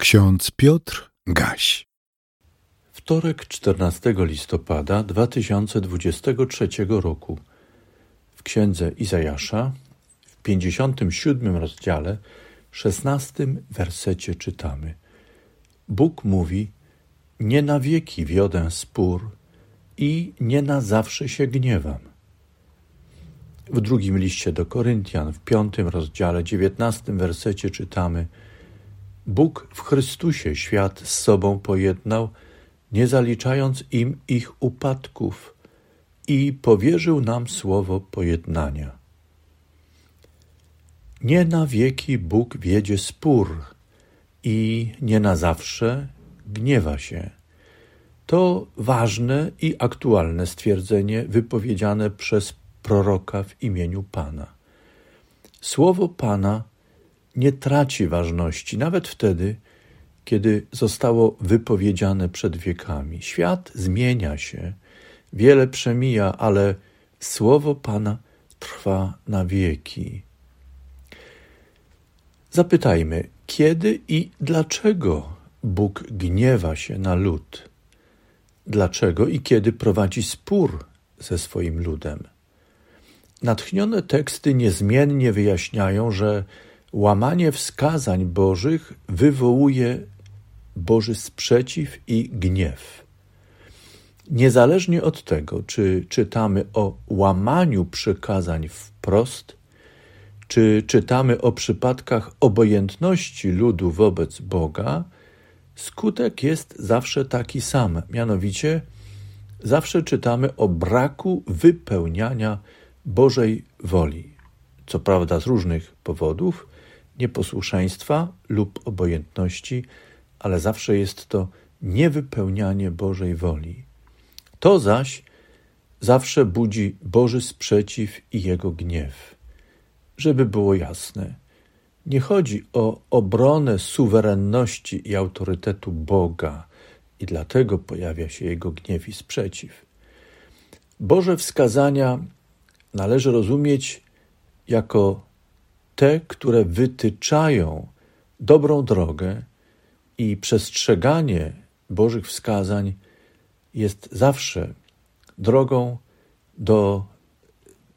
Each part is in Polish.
Ksiądz Piotr Gaś. Wtorek 14 listopada 2023 roku. W księdze Izajasza w 57 rozdziale, 16 wersecie czytamy: Bóg mówi: Nie na wieki wiodę spór i nie na zawsze się gniewam. W drugim liście do Koryntian, w piątym rozdziale, 19 wersecie czytamy: Bóg w Chrystusie świat z sobą pojednał, nie zaliczając im ich upadków, i powierzył nam słowo pojednania. Nie na wieki Bóg wiedzie spór i nie na zawsze gniewa się. To ważne i aktualne stwierdzenie wypowiedziane przez proroka w imieniu Pana. Słowo Pana nie traci ważności, nawet wtedy, kiedy zostało wypowiedziane przed wiekami. Świat zmienia się, wiele przemija, ale słowo Pana trwa na wieki. Zapytajmy, kiedy i dlaczego Bóg gniewa się na lud? Dlaczego i kiedy prowadzi spór ze swoim ludem? Natchnione teksty niezmiennie wyjaśniają, że Łamanie wskazań Bożych wywołuje Boży sprzeciw i gniew. Niezależnie od tego, czy czytamy o łamaniu przykazań wprost, czy czytamy o przypadkach obojętności ludu wobec Boga, skutek jest zawsze taki sam, mianowicie zawsze czytamy o braku wypełniania Bożej woli. Co prawda z różnych powodów, nieposłuszeństwa lub obojętności, ale zawsze jest to niewypełnianie Bożej woli. To zaś zawsze budzi Boży sprzeciw i jego gniew. Żeby było jasne, nie chodzi o obronę suwerenności i autorytetu Boga, i dlatego pojawia się jego gniew i sprzeciw. Boże wskazania należy rozumieć jako te, które wytyczają dobrą drogę i przestrzeganie Bożych wskazań jest zawsze drogą do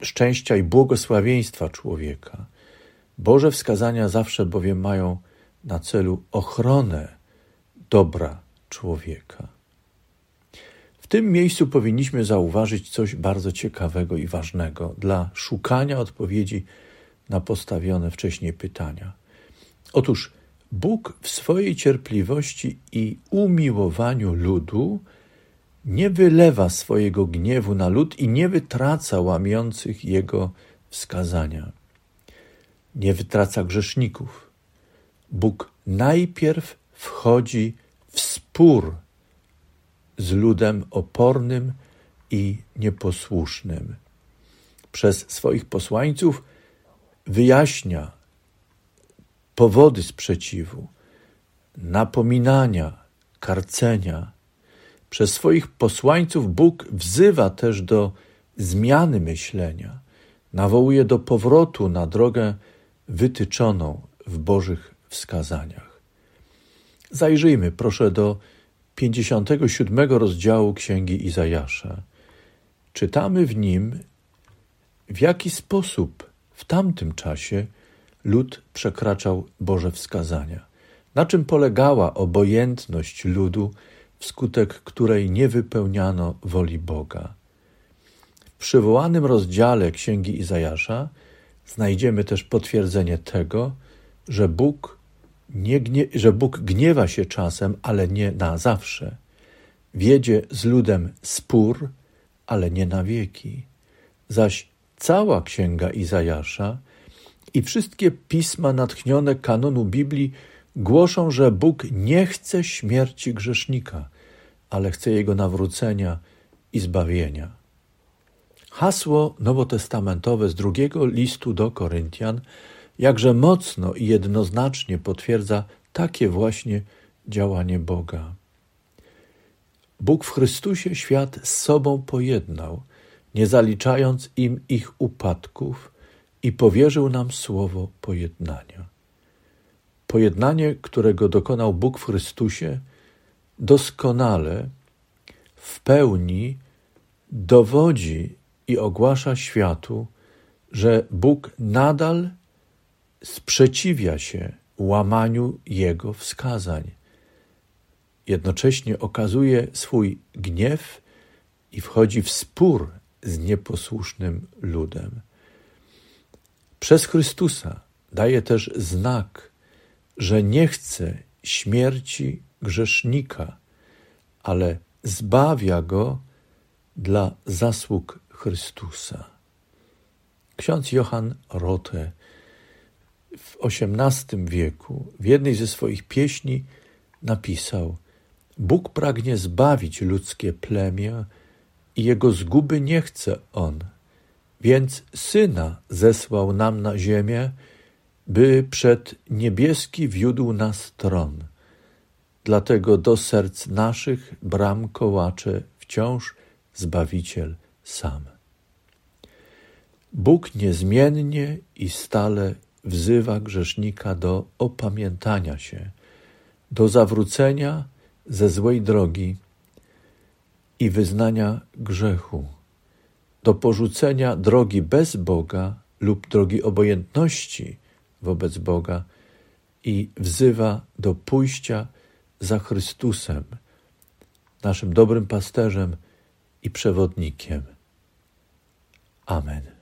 szczęścia i błogosławieństwa człowieka. Boże wskazania zawsze bowiem mają na celu ochronę dobra człowieka. W tym miejscu powinniśmy zauważyć coś bardzo ciekawego i ważnego dla szukania odpowiedzi na postawione wcześniej pytania. Otóż Bóg w swojej cierpliwości i umiłowaniu ludu nie wylewa swojego gniewu na lud i nie wytraca łamiących jego wskazania. Nie wytraca grzeszników. Bóg najpierw wchodzi w spór z ludem opornym i nieposłusznym. Przez swoich posłańców wyjaśnia powody sprzeciwu, napominania, karcenia. Przez swoich posłańców Bóg wzywa też do zmiany myślenia, nawołuje do powrotu na drogę wytyczoną w Bożych wskazaniach. Zajrzyjmy proszę do 57 rozdziału Księgi Izajasza. Czytamy w nim, w jaki sposób w tamtym czasie lud przekraczał Boże wskazania. Na czym polegała obojętność ludu, wskutek której nie wypełniano woli Boga? W przywołanym rozdziale Księgi Izajasza znajdziemy też potwierdzenie tego, że Bóg, nie gnie, że Bóg gniewa się czasem, ale nie na zawsze. Wiedzie z ludem spór, ale nie na wieki. Zaś Cała księga Izajasza i wszystkie pisma natchnione kanonu Biblii głoszą, że Bóg nie chce śmierci grzesznika, ale chce jego nawrócenia i zbawienia. Hasło nowotestamentowe z drugiego listu do Koryntian jakże mocno i jednoznacznie potwierdza takie właśnie działanie Boga. Bóg w Chrystusie świat z sobą pojednał – nie zaliczając im ich upadków, i powierzył nam słowo pojednania. Pojednanie, którego dokonał Bóg w Chrystusie, doskonale, w pełni dowodzi i ogłasza światu, że Bóg nadal sprzeciwia się łamaniu Jego wskazań. Jednocześnie okazuje swój gniew i wchodzi w spór z nieposłusznym ludem. Przez Chrystusa daje też znak, że nie chce śmierci grzesznika, ale zbawia go dla zasług Chrystusa. Ksiądz Johann Rothe w XVIII wieku w jednej ze swoich pieśni napisał: Bóg pragnie zbawić ludzkie plemię i jego zguby nie chce on, więc syna zesłał nam na ziemię, by przed niebieski wiódł nas tron. Dlatego do serc naszych bram kołacze wciąż Zbawiciel sam. Bóg niezmiennie i stale wzywa grzesznika do opamiętania się, do zawrócenia ze złej drogi i wyznania grzechu, do porzucenia drogi bez Boga lub drogi obojętności wobec Boga i wzywa do pójścia za Chrystusem, naszym dobrym pasterzem i przewodnikiem. Amen.